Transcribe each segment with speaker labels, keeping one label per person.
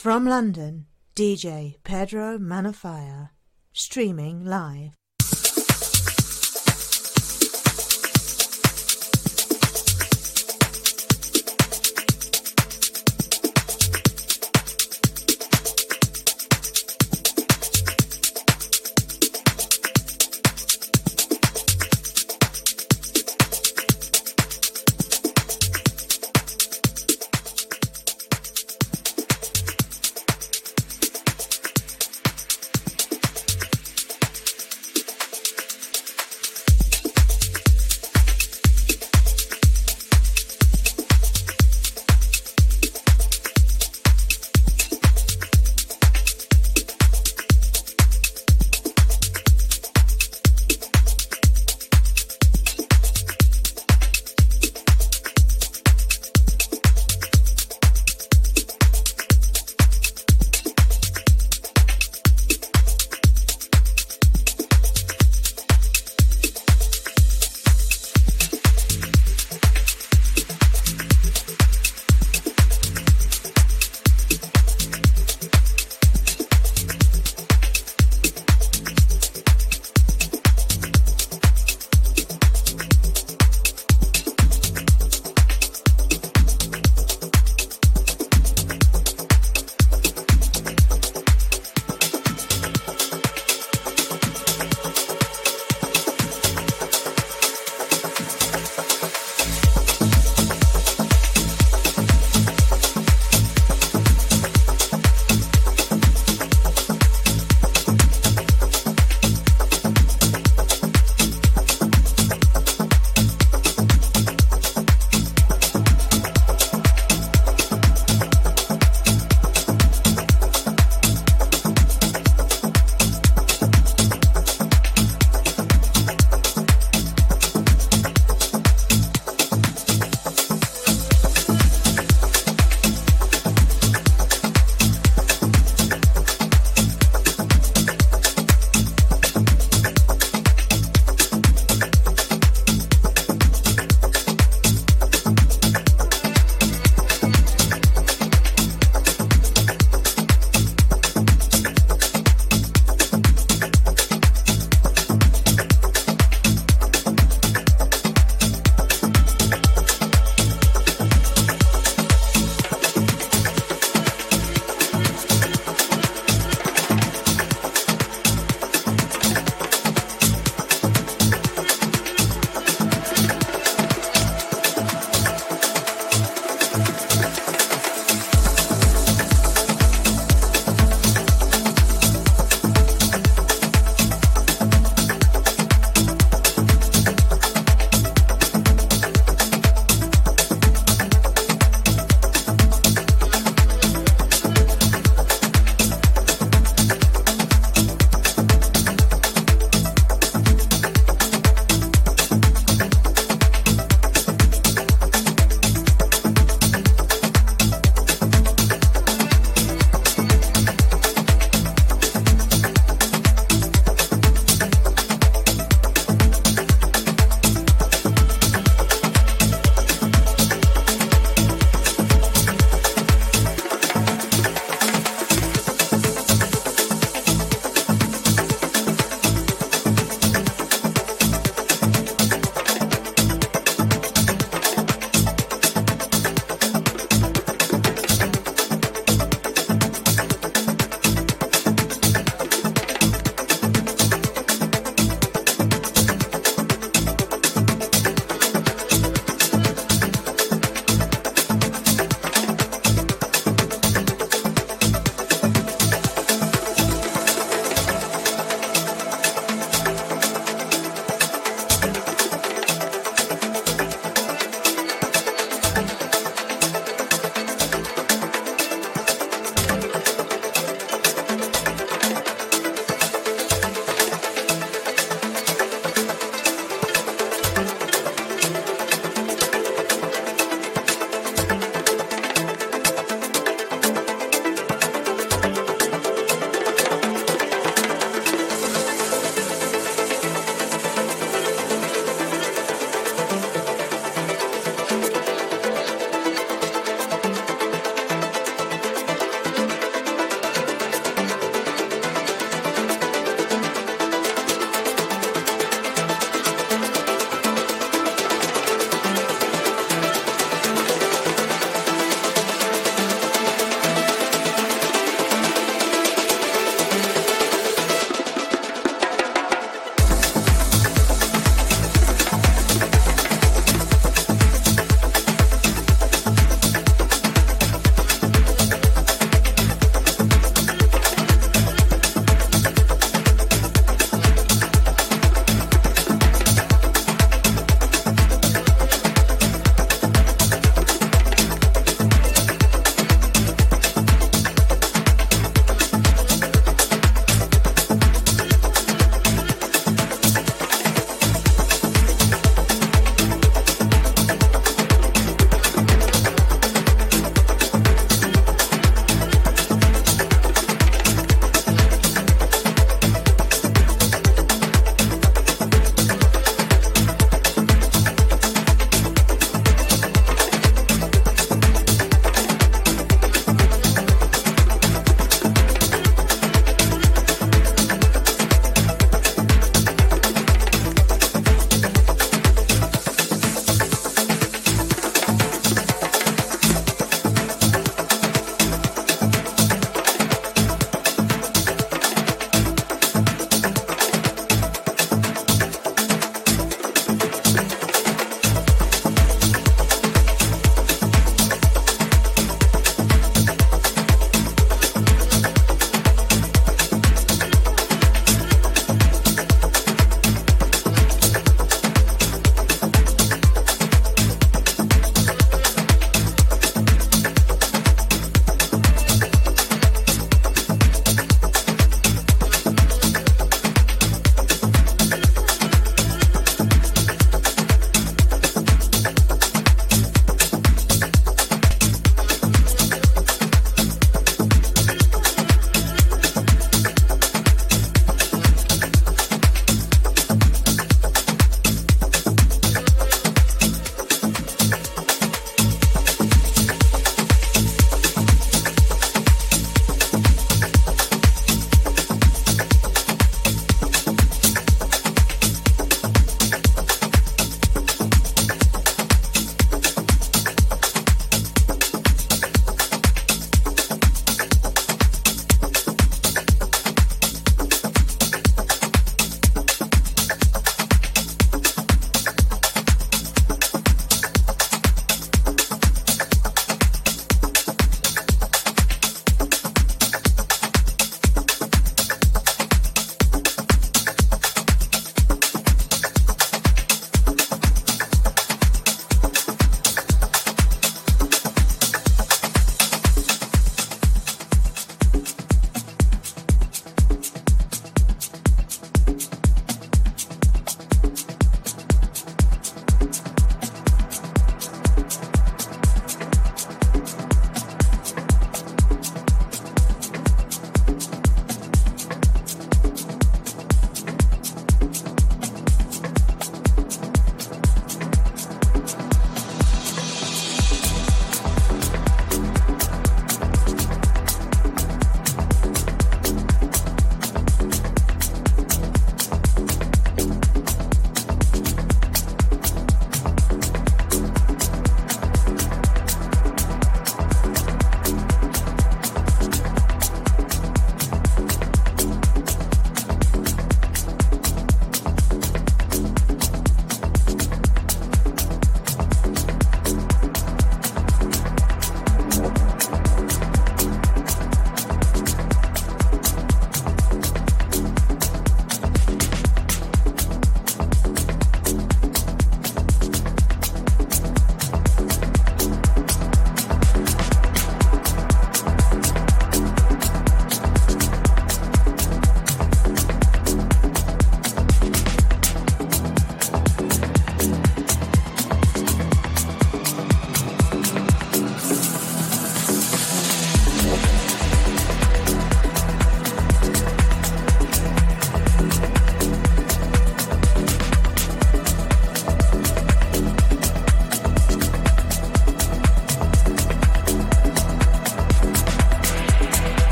Speaker 1: From London, DJ Pedro Manafire, streaming live.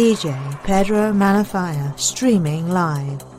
Speaker 1: DJ Pedro Manafaya streaming live.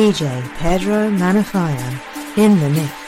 Speaker 1: DJ Pedro Manafire in the mix.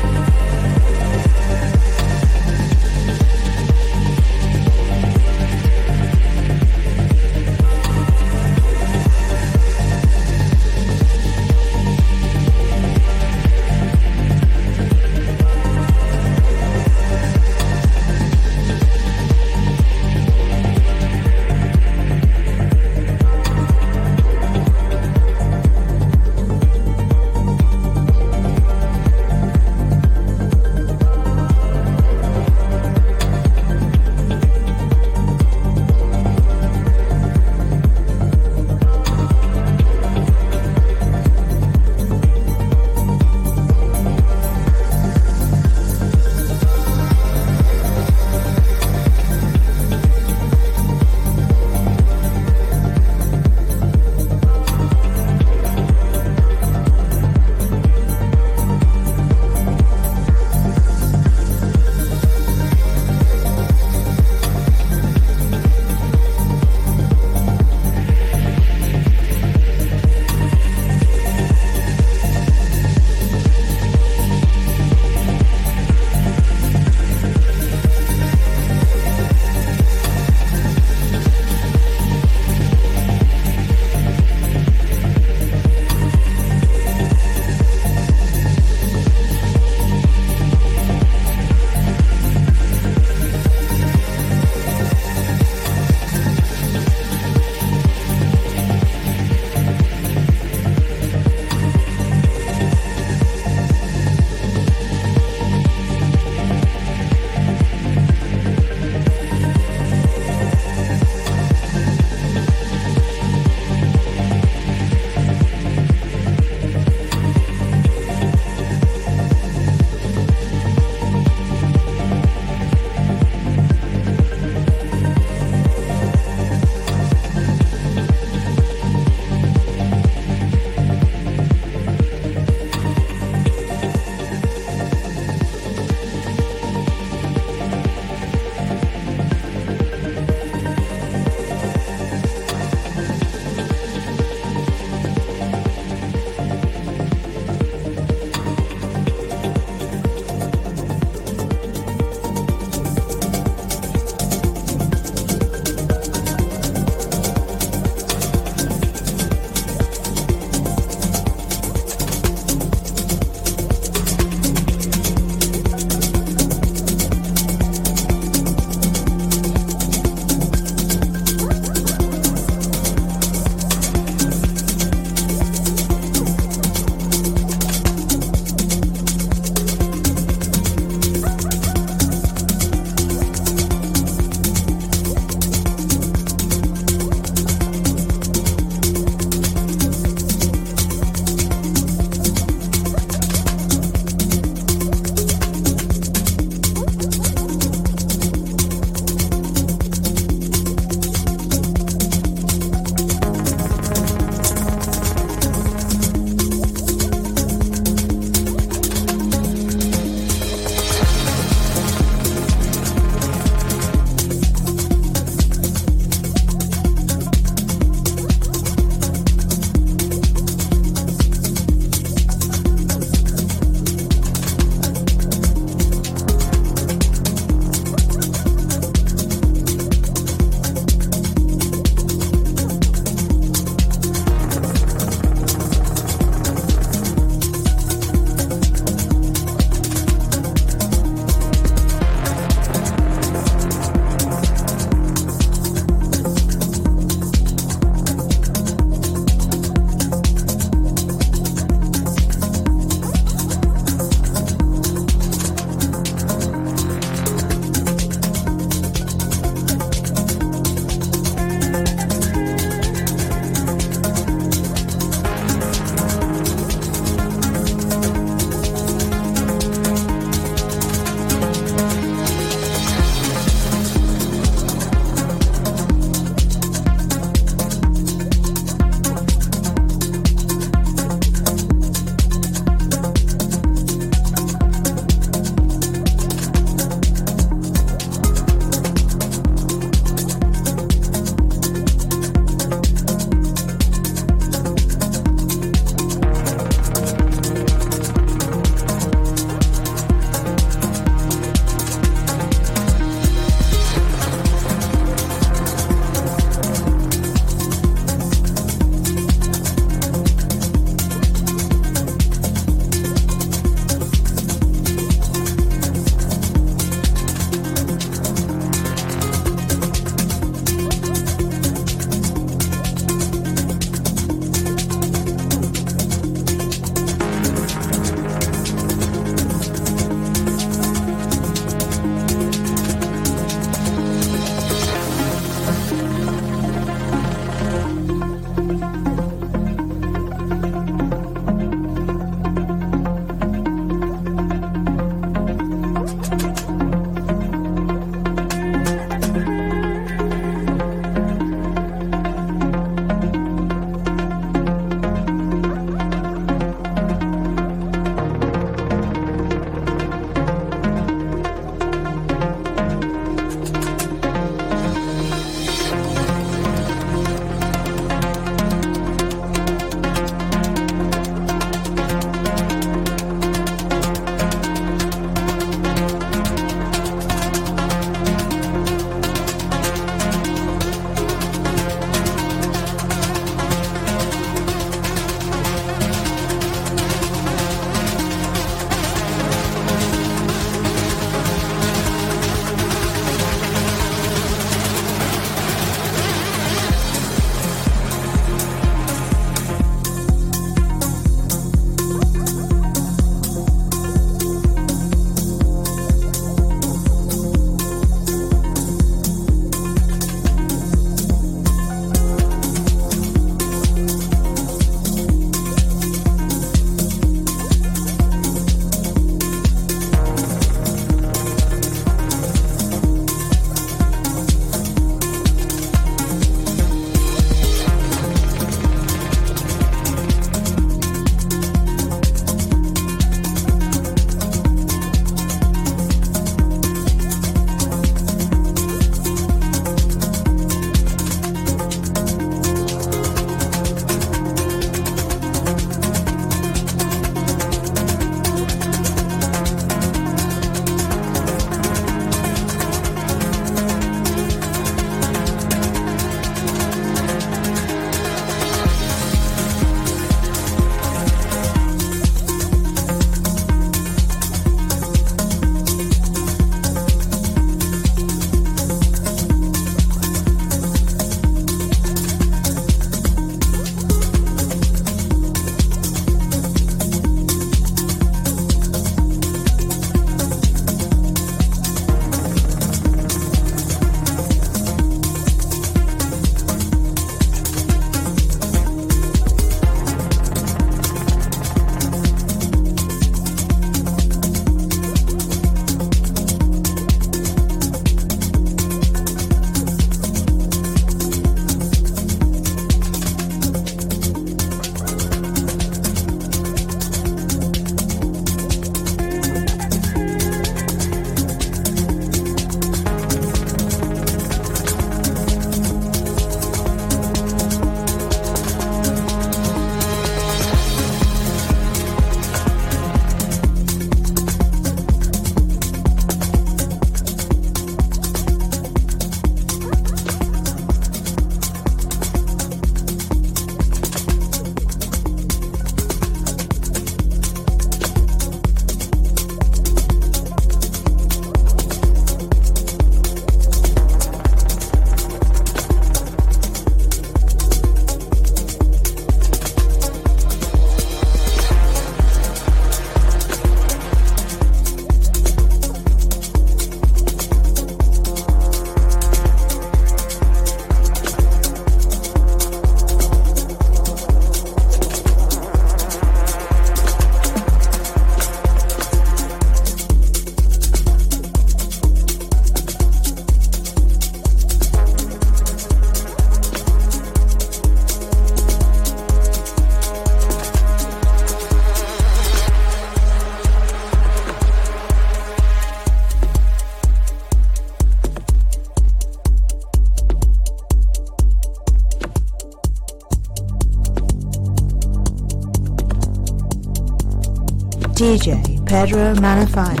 Speaker 1: DJ Pedro Manafaya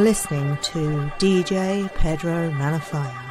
Speaker 1: You're listening to DJ Pedro Manafaya.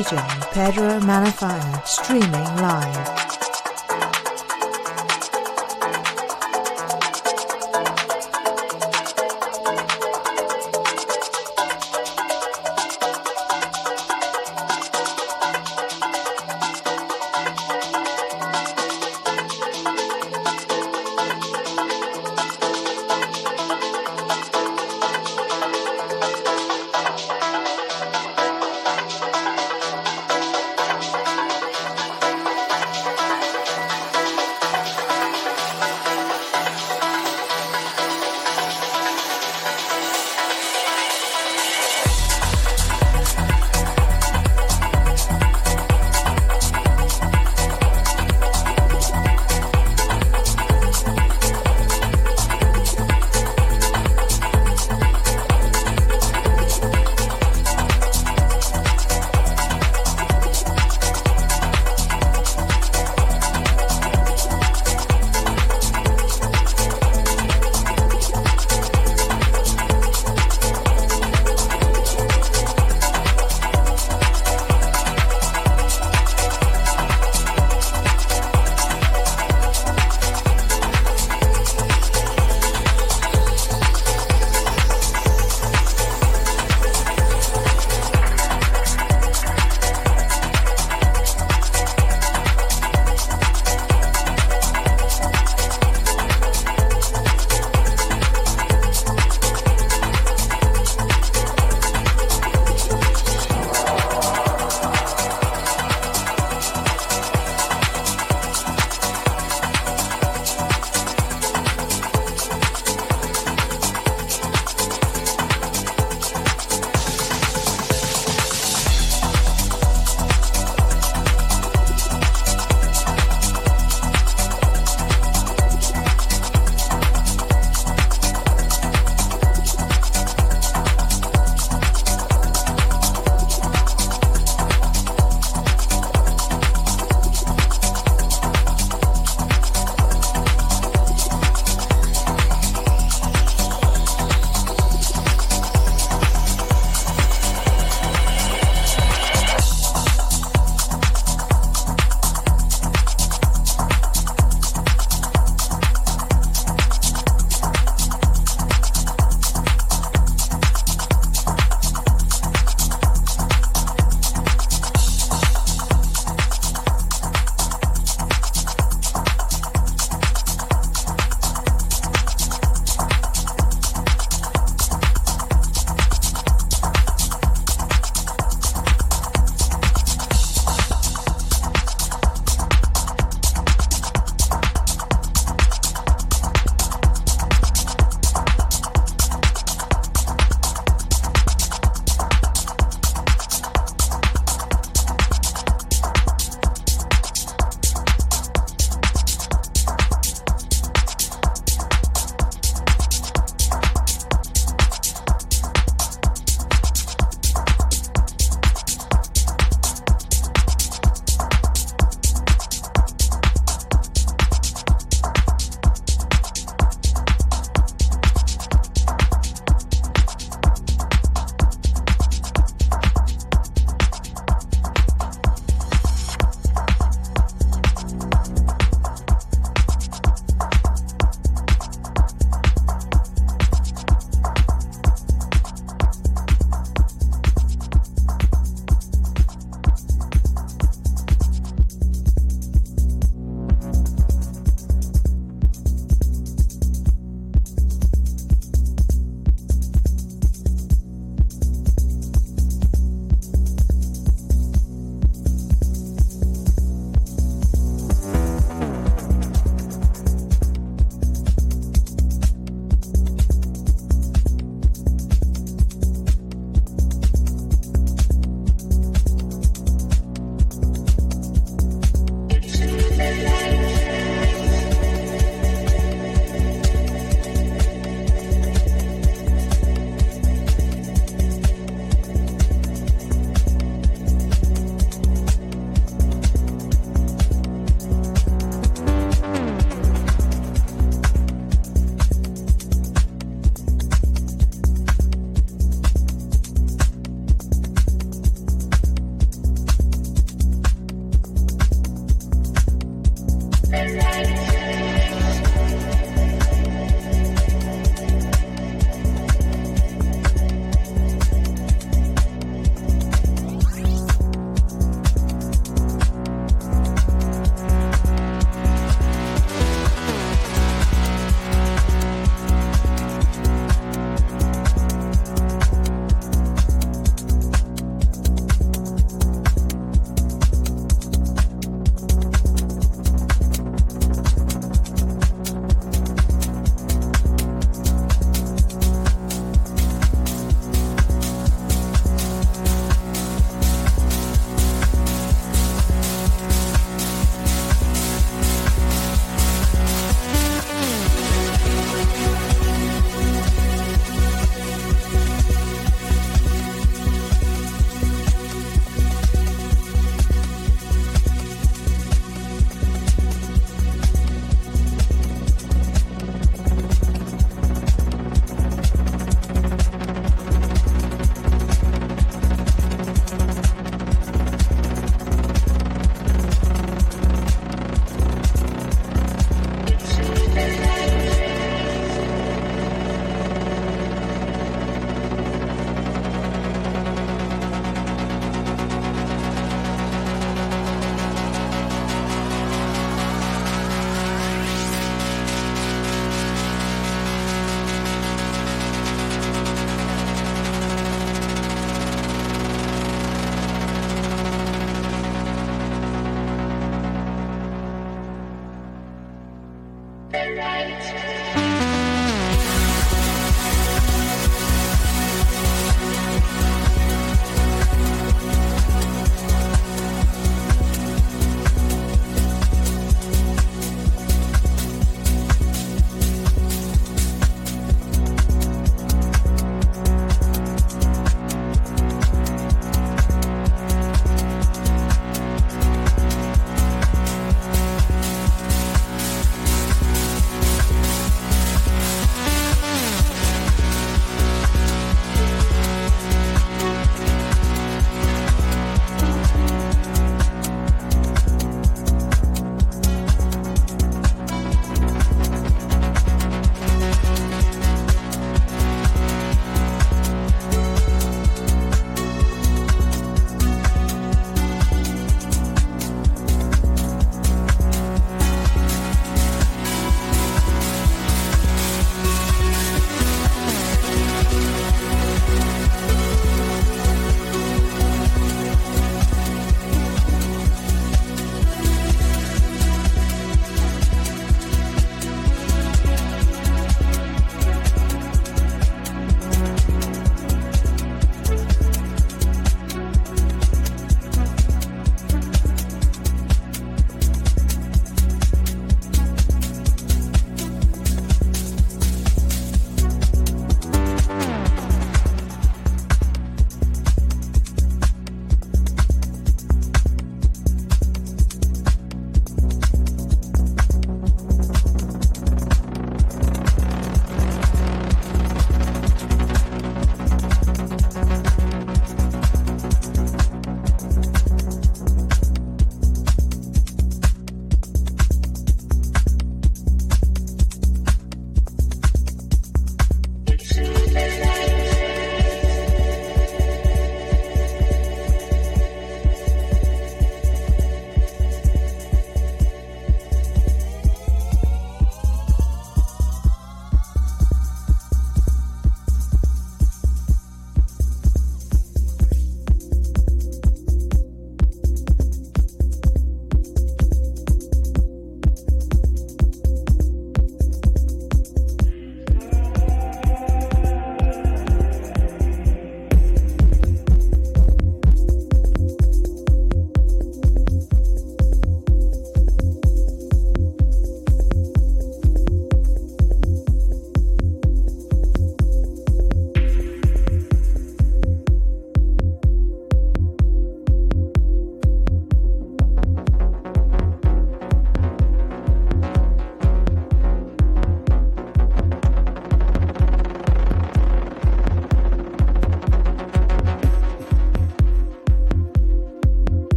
Speaker 1: DJ Pedro Manafire streaming live.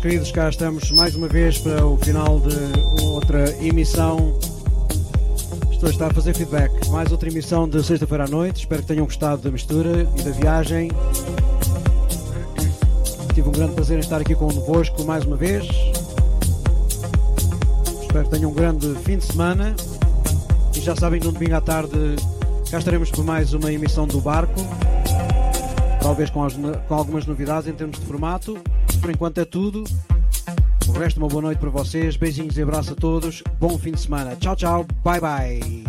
Speaker 2: Queridos, cá estamos mais uma vez para o final de outra emissão. Estou a estar a fazer feedback. Mais outra emissão de sexta-feira à noite. Espero que tenham gostado da mistura e da viagem. Tive um grande prazer em estar aqui convosco mais uma vez. Espero que tenham um grande fim de semana. E já sabem, no domingo à tarde cá estaremos por mais uma emissão do Barco. Talvez com, as- com algumas novidades em termos de formato. Por enquanto é tudo. O resto, uma boa noite para vocês. Beijinhos e abraço a todos. Bom fim de semana. Tchau, tchau. Bye, bye.